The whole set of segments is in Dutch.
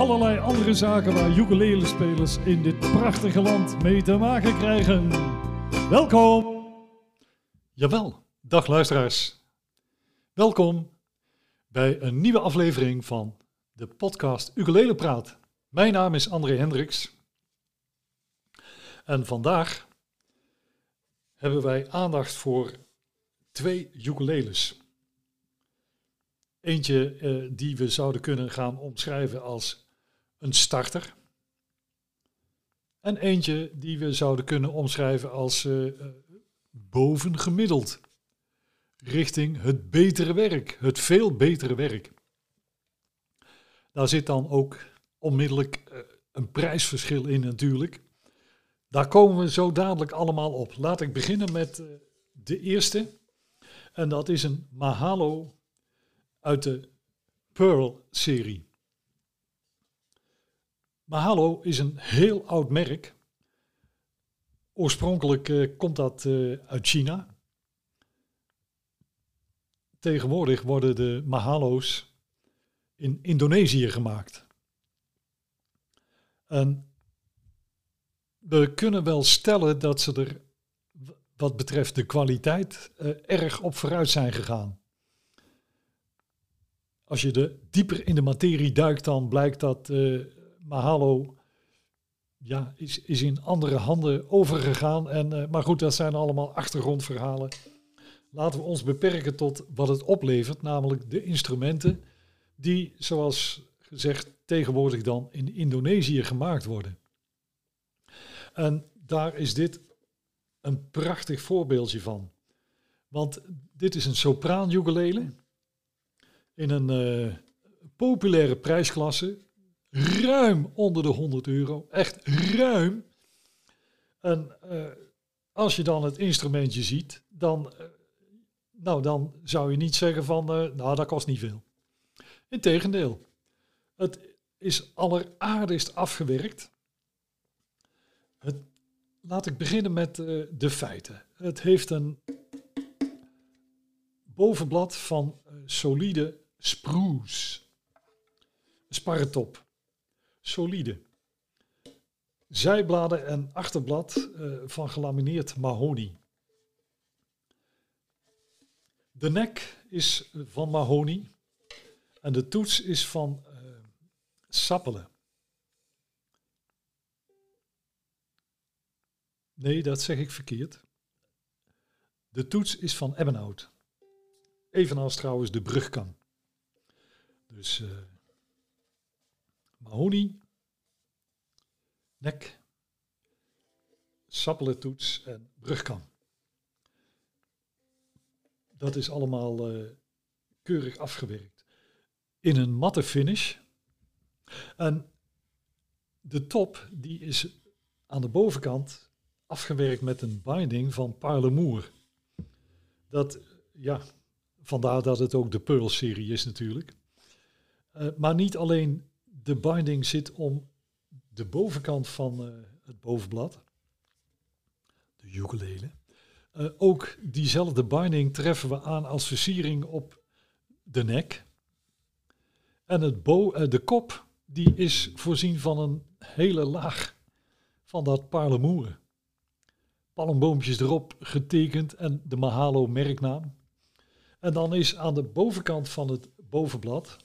allerlei andere zaken waar ukulele-spelers in dit prachtige land mee te maken krijgen. Welkom! Jawel, dag luisteraars. Welkom bij een nieuwe aflevering van de podcast Ukulele Praat. Mijn naam is André Hendricks. En vandaag hebben wij aandacht voor twee ukuleles. Eentje eh, die we zouden kunnen gaan omschrijven als een starter. En eentje die we zouden kunnen omschrijven als uh, uh, bovengemiddeld. Richting het betere werk, het veel betere werk. Daar zit dan ook onmiddellijk uh, een prijsverschil in natuurlijk. Daar komen we zo dadelijk allemaal op. Laat ik beginnen met de eerste. En dat is een Mahalo uit de Pearl-serie. Mahalo is een heel oud merk. Oorspronkelijk uh, komt dat uh, uit China. Tegenwoordig worden de Mahalo's in Indonesië gemaakt. En we kunnen wel stellen dat ze er wat betreft de kwaliteit uh, erg op vooruit zijn gegaan als je de dieper in de materie duikt, dan blijkt dat Mahalo ja, is, is in andere handen overgegaan. En, uh, maar goed, dat zijn allemaal achtergrondverhalen. Laten we ons beperken tot wat het oplevert, namelijk de instrumenten die, zoals gezegd, tegenwoordig dan in Indonesië gemaakt worden. En daar is dit een prachtig voorbeeldje van. Want dit is een sopraan in een uh, populaire prijsklasse. Ruim onder de 100 euro. Echt ruim. En uh, als je dan het instrumentje ziet, dan, uh, nou, dan zou je niet zeggen van, nou, dat kost niet veel. Integendeel, het is alleraardigst afgewerkt. Het, laat ik beginnen met de feiten. Het heeft een bovenblad van solide spruce. Sparretop. Solide. Zijbladen en achterblad uh, van gelamineerd mahonie. De nek is van mahonie en de toets is van uh, sappelen. Nee, dat zeg ik verkeerd. De toets is van ebbenhout. Evenals trouwens de brugkam. Dus uh, mahonie, nek, toets en brugkam. Dat is allemaal uh, keurig afgewerkt. In een matte finish. En de top die is aan de bovenkant afgewerkt met een binding van Parlemoer. Dat, ja, vandaar dat het ook de Pearl-serie is natuurlijk. Uh, maar niet alleen de binding zit om de bovenkant van uh, het bovenblad, de ukulele. Uh, ook diezelfde binding treffen we aan als versiering op de nek. En het bo de kop die is voorzien van een hele laag van dat parlemoeren. Palmboompjes erop getekend en de Mahalo merknaam. En dan is aan de bovenkant van het bovenblad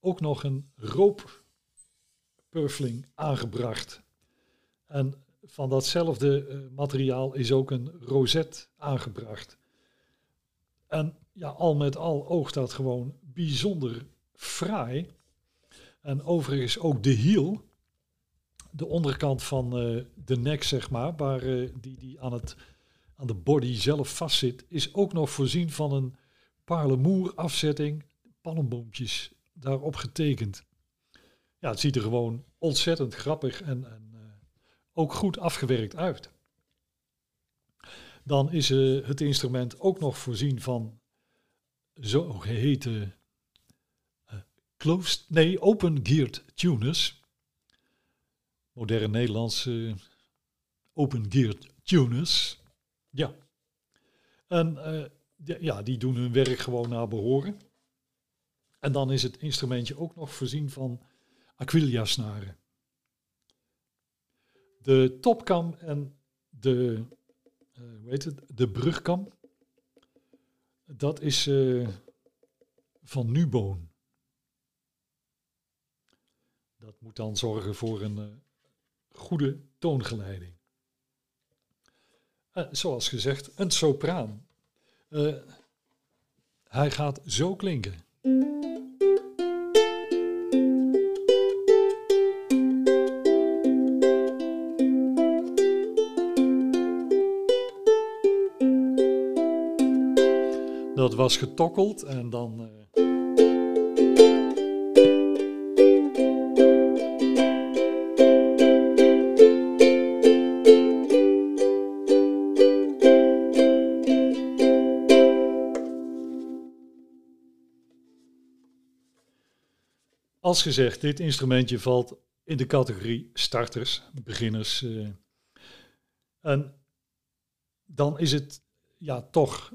ook nog een rooppurfling aangebracht. En van datzelfde uh, materiaal is ook een rozet aangebracht. En ja, al met al oogt dat gewoon bijzonder fraai. En overigens ook de hiel, de onderkant van uh, de nek, zeg maar, waar uh, die, die aan, het, aan de body zelf vastzit, is ook nog voorzien van een parlemoer afzetting, palmboompjes daarop getekend. Ja, het ziet er gewoon ontzettend grappig en, en uh, ook goed afgewerkt uit. Dan is uh, het instrument ook nog voorzien van zogeheten uh, closed, nee, open geared tuners. Modern Nederlands open geared tuners. Ja. En ja, die doen hun werk gewoon naar behoren. En dan is het instrumentje ook nog voorzien van Aquilia-snaren. De topkam en de, uh, hoe heet het, de brugkam, dat is uh, van Nuboon. Dat moet dan zorgen voor een uh, goede toongeleiding. zoals gezegd, een sopraan. hij gaat zo klinken. Dat was getokkeld en dan. Uh... Als gezegd, dit instrumentje valt in de categorie starters, beginners. Uh, en dan is het ja toch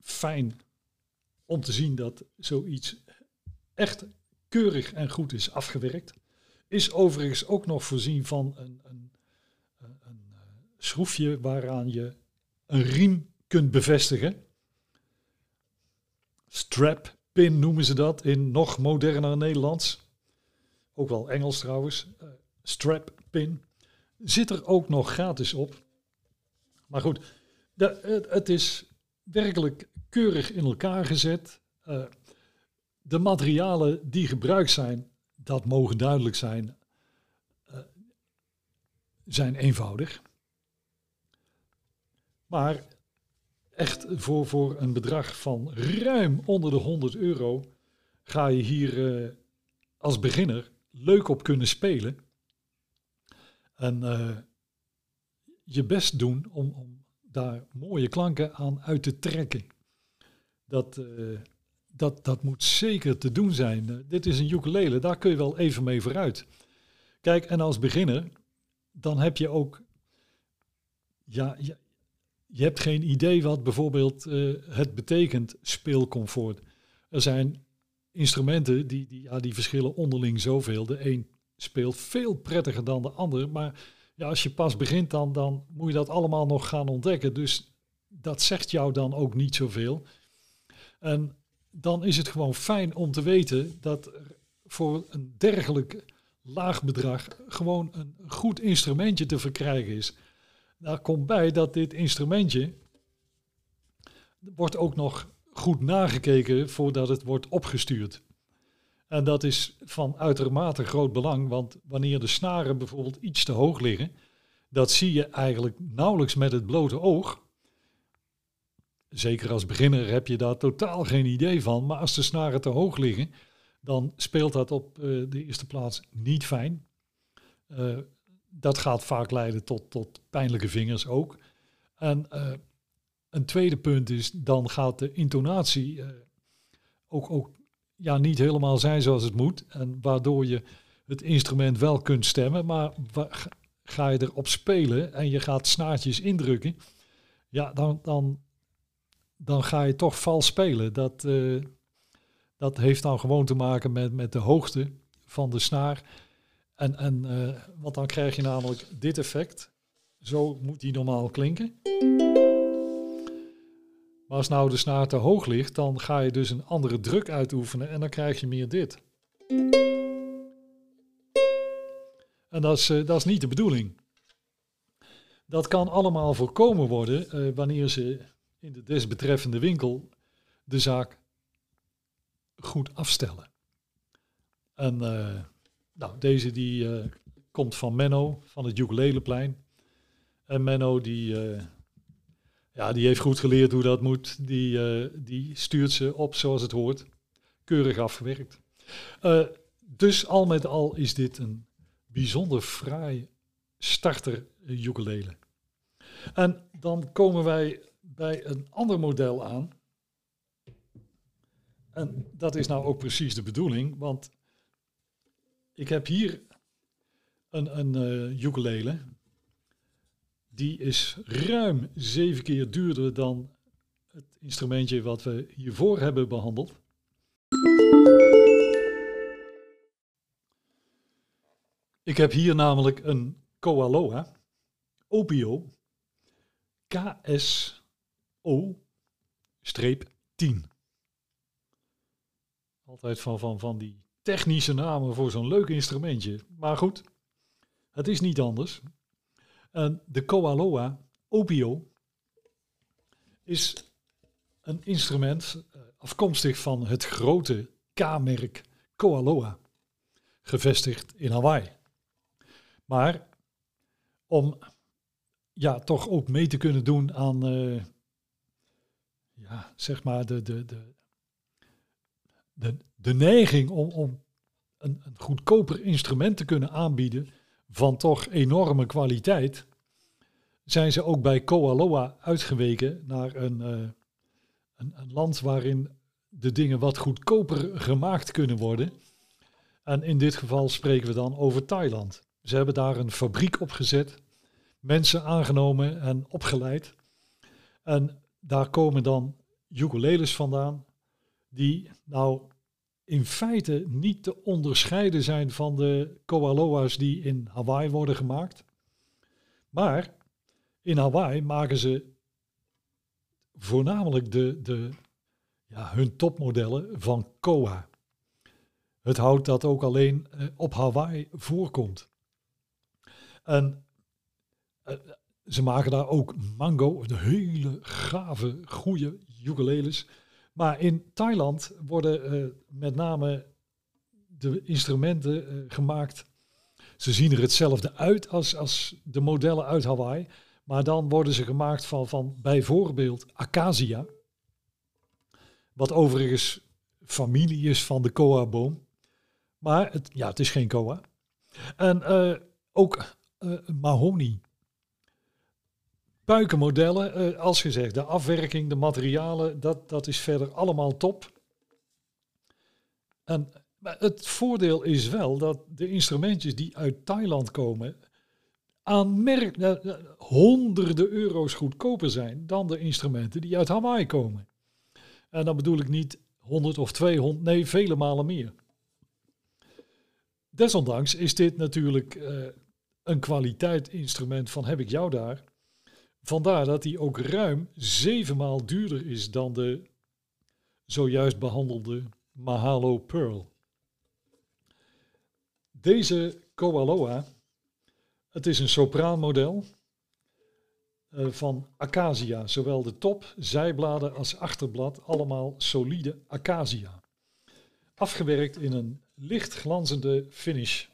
fijn om te zien dat zoiets echt keurig en goed is afgewerkt. Is overigens ook nog voorzien van een, een, een eh, schroefje waaraan je een riem kunt bevestigen. Strap pin noemen ze dat in nog moderner Nederlands. Ook wel Engels trouwens. Uh, strap pin. Zit er ook nog gratis op. Maar goed, het is werkelijk keurig in elkaar gezet. Uh, de materialen die gebruikt zijn, dat mogen duidelijk zijn, uh, zijn eenvoudig. Maar echt voor, voor een bedrag van ruim onder de 100 euro ga je hier uh, als beginner leuk op kunnen spelen. En je best doen om, om daar mooie klanken aan uit te trekken. Dat, uh, dat, dat moet zeker te doen zijn. Uh, dit is een ukulele, daar kun je wel even mee vooruit. Kijk, en als beginner, dan heb je ook, ja, je, hebt geen idee wat bijvoorbeeld uh, het betekent speelcomfort. Er zijn instrumenten die, die, ja, die verschillen onderling zoveel. De een speelt veel prettiger dan de ander, maar ja, als je pas begint, dan, dan moet je dat allemaal nog gaan ontdekken. Dus dat zegt jou dan ook niet zoveel. En dan is het gewoon fijn om te weten dat er voor een dergelijk laag bedrag gewoon een goed instrumentje te verkrijgen is. Daar komt bij dat dit instrumentje wordt ook nog goed nagekeken voordat het wordt opgestuurd. En dat is van uitermate groot belang, want wanneer de snaren bijvoorbeeld iets te hoog liggen, dat zie je eigenlijk nauwelijks met het blote oog. Zeker als beginner heb je daar totaal geen idee van, maar als de snaren te hoog liggen, dan speelt dat op uh, de eerste plaats niet fijn. Uh, dat gaat vaak leiden tot, tot pijnlijke vingers ook. En uh, een tweede punt is, dan gaat de intonatie ook, ook ja, niet helemaal zijn zoals het moet. En waardoor je het instrument wel kunt stemmen, maar ga je erop spelen en je gaat snaartjes indrukken, ja, dan, dan, dan ga je toch vals spelen. Dat, uh, dat heeft dan gewoon te maken met, met de hoogte van de snaar. En, en uh, want dan krijg je namelijk dit effect. Zo moet die normaal klinken. Maar als nou de snaar te hoog ligt, dan ga je dus een andere druk uitoefenen en dan krijg je meer dit. En dat is, uh, dat is niet de bedoeling. Dat kan allemaal voorkomen worden wanneer ze in de desbetreffende winkel de zaak goed afstellen. En uh, nou, deze die komt van Menno, van het Ukuleleplein. En Menno die ja, die heeft goed geleerd hoe dat moet. Die, die stuurt ze op zoals het hoort. Keurig afgewerkt. Dus al met al is dit een bijzonder fraai starter ukulele. En dan komen wij bij een ander model aan. En dat is nou ook precies de bedoeling, want ik heb hier een, een uh, ukulele. Die is ruim zeven keer duurder dan het instrumentje wat we hiervoor hebben behandeld. Ik heb hier namelijk een Koaloa Opio KSO-10. Altijd van, van, van die technische namen voor zo'n leuk instrumentje. Maar goed, het is niet anders. En de Koaloa Opio is een instrument eh, afkomstig van het grote K-merk Koaloa, gevestigd in Hawaii. Maar om ja, toch ook mee te kunnen doen aan uh, zeg maar de, de, de, de, neiging om, om een, een goedkoper instrument te kunnen aanbieden van toch enorme kwaliteit, zijn ze ook bij Koaloa uitgeweken naar een, uh, een, een land waarin de dingen wat goedkoper gemaakt kunnen worden. En in dit geval spreken we dan over Thailand. Ze hebben daar een fabriek opgezet, mensen aangenomen en opgeleid. En daar komen dan ukuleles vandaan, die nou in feite niet te onderscheiden zijn van de koaloa's die in Hawaii worden gemaakt. Maar in Hawaii maken ze voornamelijk de, de, ja, hun topmodellen van koa. Het hout dat ook alleen eh, op Hawaii voorkomt. En uh, ze maken daar ook mango, de hele gave, goede ukuleles. Maar in Thailand worden uh, met name de instrumenten uh, gemaakt. Ze zien er hetzelfde uit als, als de modellen uit Hawaii. Maar dan worden ze gemaakt van, van bijvoorbeeld acacia. Wat overigens familie is van de koa-boom. Maar het, ja, het is geen koa. En uh, ook uh, mahonie. Puikenmodellen, uh, als gezegd, de afwerking, de materialen, dat, dat is verder allemaal top. En het voordeel is wel dat de instrumentjes die uit Thailand komen, aanmerk, uh, honderden euro's goedkoper zijn dan de instrumenten die uit Hawaii komen. En dan bedoel ik niet 100 of 200, nee, vele malen meer. Desondanks is dit natuurlijk een kwaliteitinstrument van heb ik jou daar. Vandaar dat hij ook ruim zevenmaal duurder is dan de zojuist behandelde Mahalo Pearl. Deze Koaloa, het is een sopraanmodel uh, van acacia. Zowel de top, zijbladen als achterblad, allemaal solide acacia. Afgewerkt in een licht glanzende finish.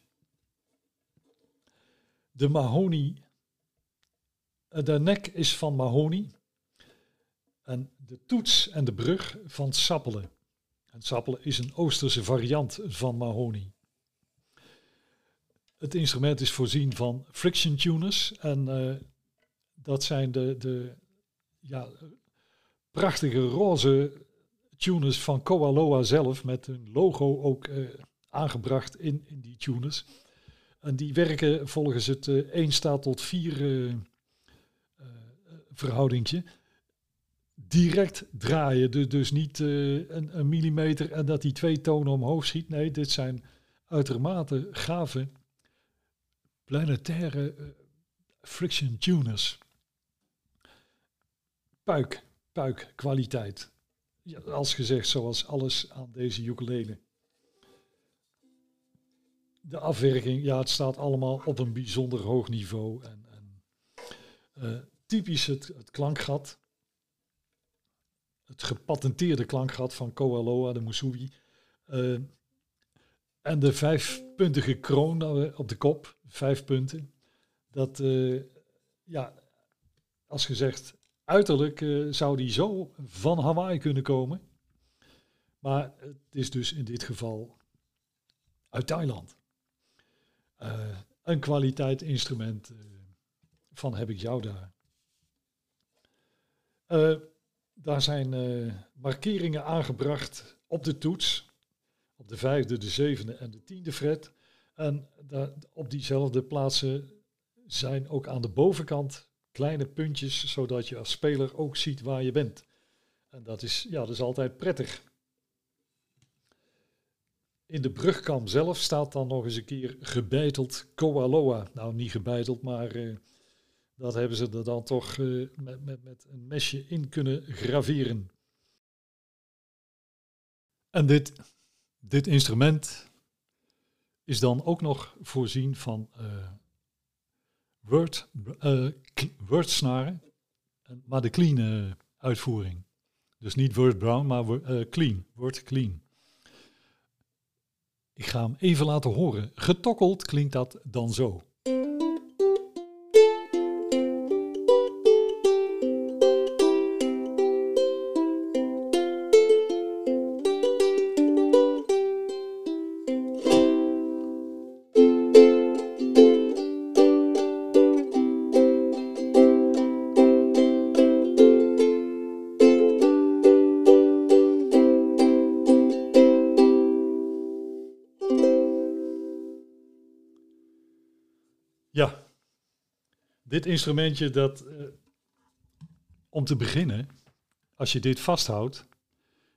De mahonie, de nek is van mahonie. En de toets en de brug van sappelen. En sappelen is een Oosterse variant van mahonie. Het instrument is voorzien van friction tuners. En uh, dat zijn de, de ja, prachtige roze tuners van Koaloa zelf. Met hun logo ook uh, aangebracht in, in die tuners. En die werken volgens het uh, 1 staat tot 4 uh, verhoudingje. Direct draaien, dus, dus niet een, een, millimeter en dat die twee tonen omhoog schiet. Nee, dit zijn uitermate gave planetaire friction tuners. Puik, puik, kwaliteit. Ja, als gezegd, zoals alles aan deze ukulele de afwerking, ja, het staat allemaal op een bijzonder hoog niveau. En, en uh, typisch het, klankgat. Het gepatenteerde klankgat van Koaloa, de Musubi. Uh, en de vijfpuntige kroon eh, op de kop, vijf punten. Dat, uh, ja, als gezegd, uiterlijk uh, zou die zo van Hawaii kunnen komen. Maar het is dus in dit geval uit Thailand. een kwaliteit instrument van heb ik jou daar. Daar zijn markeringen aangebracht op de toets. Op de vijfde, de zevende en de tiende fret. En daar, op diezelfde plaatsen zijn ook aan de bovenkant kleine puntjes, zodat je als speler ook ziet waar je bent. En dat is, ja, dat is altijd prettig. In de brugkam zelf staat dan nog eens een keer gebeiteld Koaloa. Nou, niet gebeiteld, maar uh, dat hebben ze er dan toch uh, met, met, met een mesje in kunnen graveren. En dit, dit instrument is dan ook nog voorzien van uh, word, uh, wordsnaren, maar de clean uitvoering. Dus niet word brown, maar clean, word clean. Ik ga hem even laten horen. Getokkeld klinkt dat dan zo. Dit instrumentje, dat, uh, om te beginnen, als je dit vasthoudt,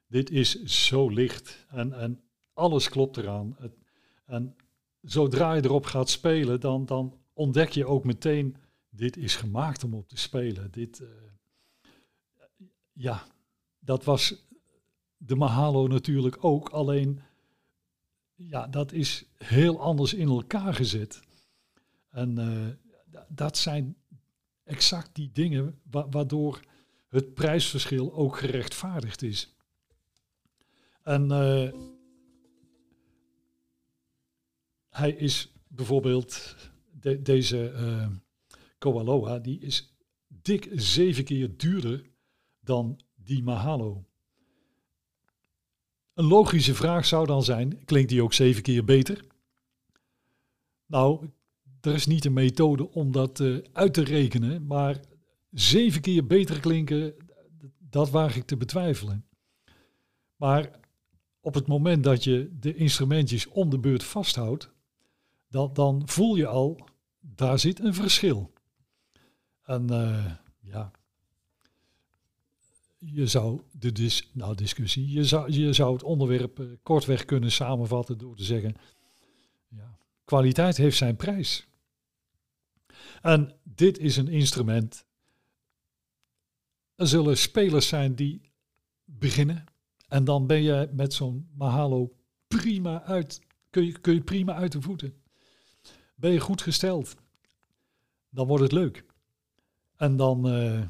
dit is zo licht en, en alles klopt eraan. Het, en zodra je erop gaat spelen, dan, dan ontdek je ook meteen, dit is gemaakt om op te spelen. Dit, uh, ja, dat was de Mahalo natuurlijk ook, alleen ja, dat is heel anders in elkaar gezet. En uh, dat zijn exact die dingen waardoor het prijsverschil ook gerechtvaardigd is. En uh, hij is bijvoorbeeld, deze uh, die is dik zeven keer duurder dan die Mahalo. Een logische vraag zou dan zijn, klinkt die ook zeven keer beter? Nou, er is niet een methode om dat uh, uit te rekenen, maar zeven keer beter klinken, dat waag ik te betwijfelen. Maar op het moment dat je de instrumentjes om de beurt vasthoudt, dan voel je al, daar zit een verschil. En uh, ja, je zou de nou, discussie, je zou, je zou het onderwerp uh, kortweg kunnen samenvatten door te zeggen, ja, kwaliteit heeft zijn prijs. En dit is een instrument. Er zullen spelers zijn die beginnen. En dan ben je met zo'n Mahalo prima uit. Kun je, kun je prima uit de voeten. Ben je goed gesteld. Dan wordt het leuk. En dan uh,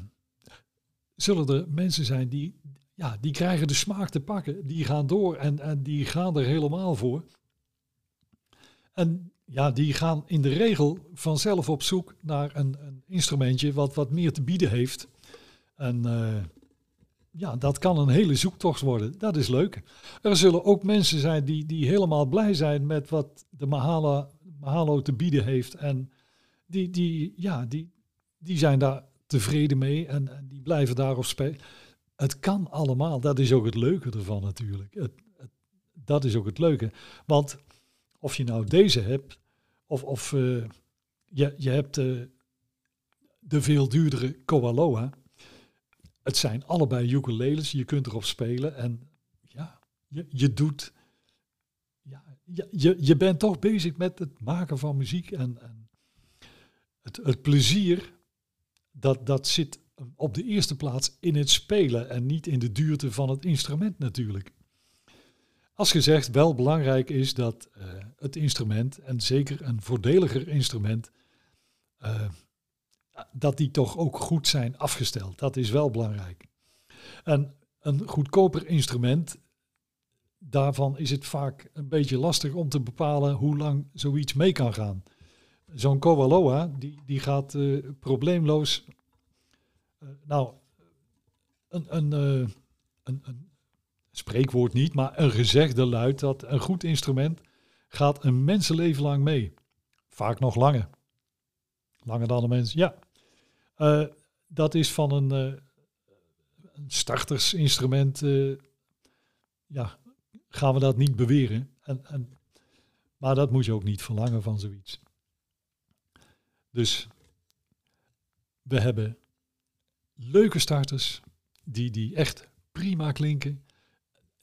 zullen er mensen zijn die, ja, die krijgen de smaak te pakken. Die gaan door en, en die gaan er helemaal voor. En ja, die gaan in de regel vanzelf op zoek naar een, een instrumentje wat wat meer te bieden heeft. En uh, ja, dat kan een hele zoektocht worden. Dat is leuk. Er zullen ook mensen zijn die, die helemaal blij zijn met wat de Mahalo, Mahalo te bieden heeft. En die, die, ja, die, die zijn daar tevreden mee en, die blijven daarop spelen. Het kan allemaal. Dat is ook het leuke ervan natuurlijk. Het, dat is ook het leuke. Want of je nou deze hebt, of, of uh, je, je hebt uh, de veel duurdere Koaloa. Het zijn allebei ukuleles, je kunt erop spelen. En ja, je, je doet... Ja, je, je bent toch bezig met het maken van muziek. En, en het, het plezier, dat, dat zit op de eerste plaats in het spelen en niet in de duurte van het instrument natuurlijk. Als gezegd, wel belangrijk is dat uh, het instrument, en zeker een voordeliger instrument, uh, dat die toch ook goed zijn afgesteld. Dat is wel belangrijk. En een goedkoper instrument, daarvan is het vaak een beetje lastig om te bepalen hoe lang zoiets mee kan gaan. Zo'n Koaloa, die, die gaat uh, probleemloos. nou, een, een, een, een spreekwoord niet, maar een gezegde luidt dat een goed instrument gaat een mensenleven lang mee. Vaak nog langer. Langer dan een mens, ja. Eh, dat is van een, uh, een startersinstrument. Uh, ja, gaan we dat niet beweren. En, en, maar dat moet je ook niet verlangen van zoiets. Dus we hebben leuke starters die, die echt prima klinken.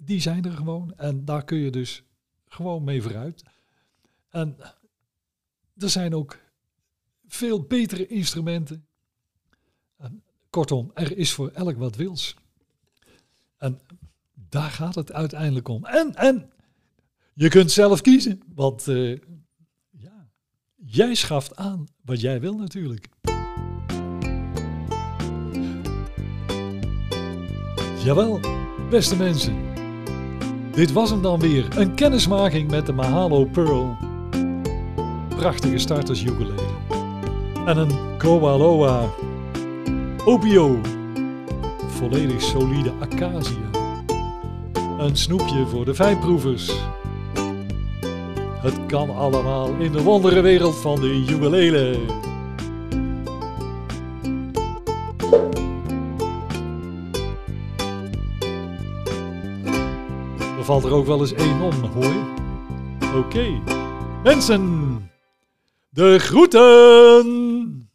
Die zijn er gewoon en daar kun je dus gewoon mee vooruit. En er zijn ook veel betere instrumenten. En kortom, er is voor elk wat wils. En daar gaat het uiteindelijk om. En, en je kunt zelf kiezen, want uh, ja, jij schaft aan wat jij wil natuurlijk. Jawel, beste mensen. Dit was hem dan weer. Een kennismaking met de Mahalo Pearl. Prachtige starters. En een Koaloa Opio. Volledig solide acacia. Een snoepje voor de fijnproevers. Het kan allemaal in de wondere wereld van de ukulele. Valt er ook wel eens één om, hoor? Oké. Mensen, de groeten!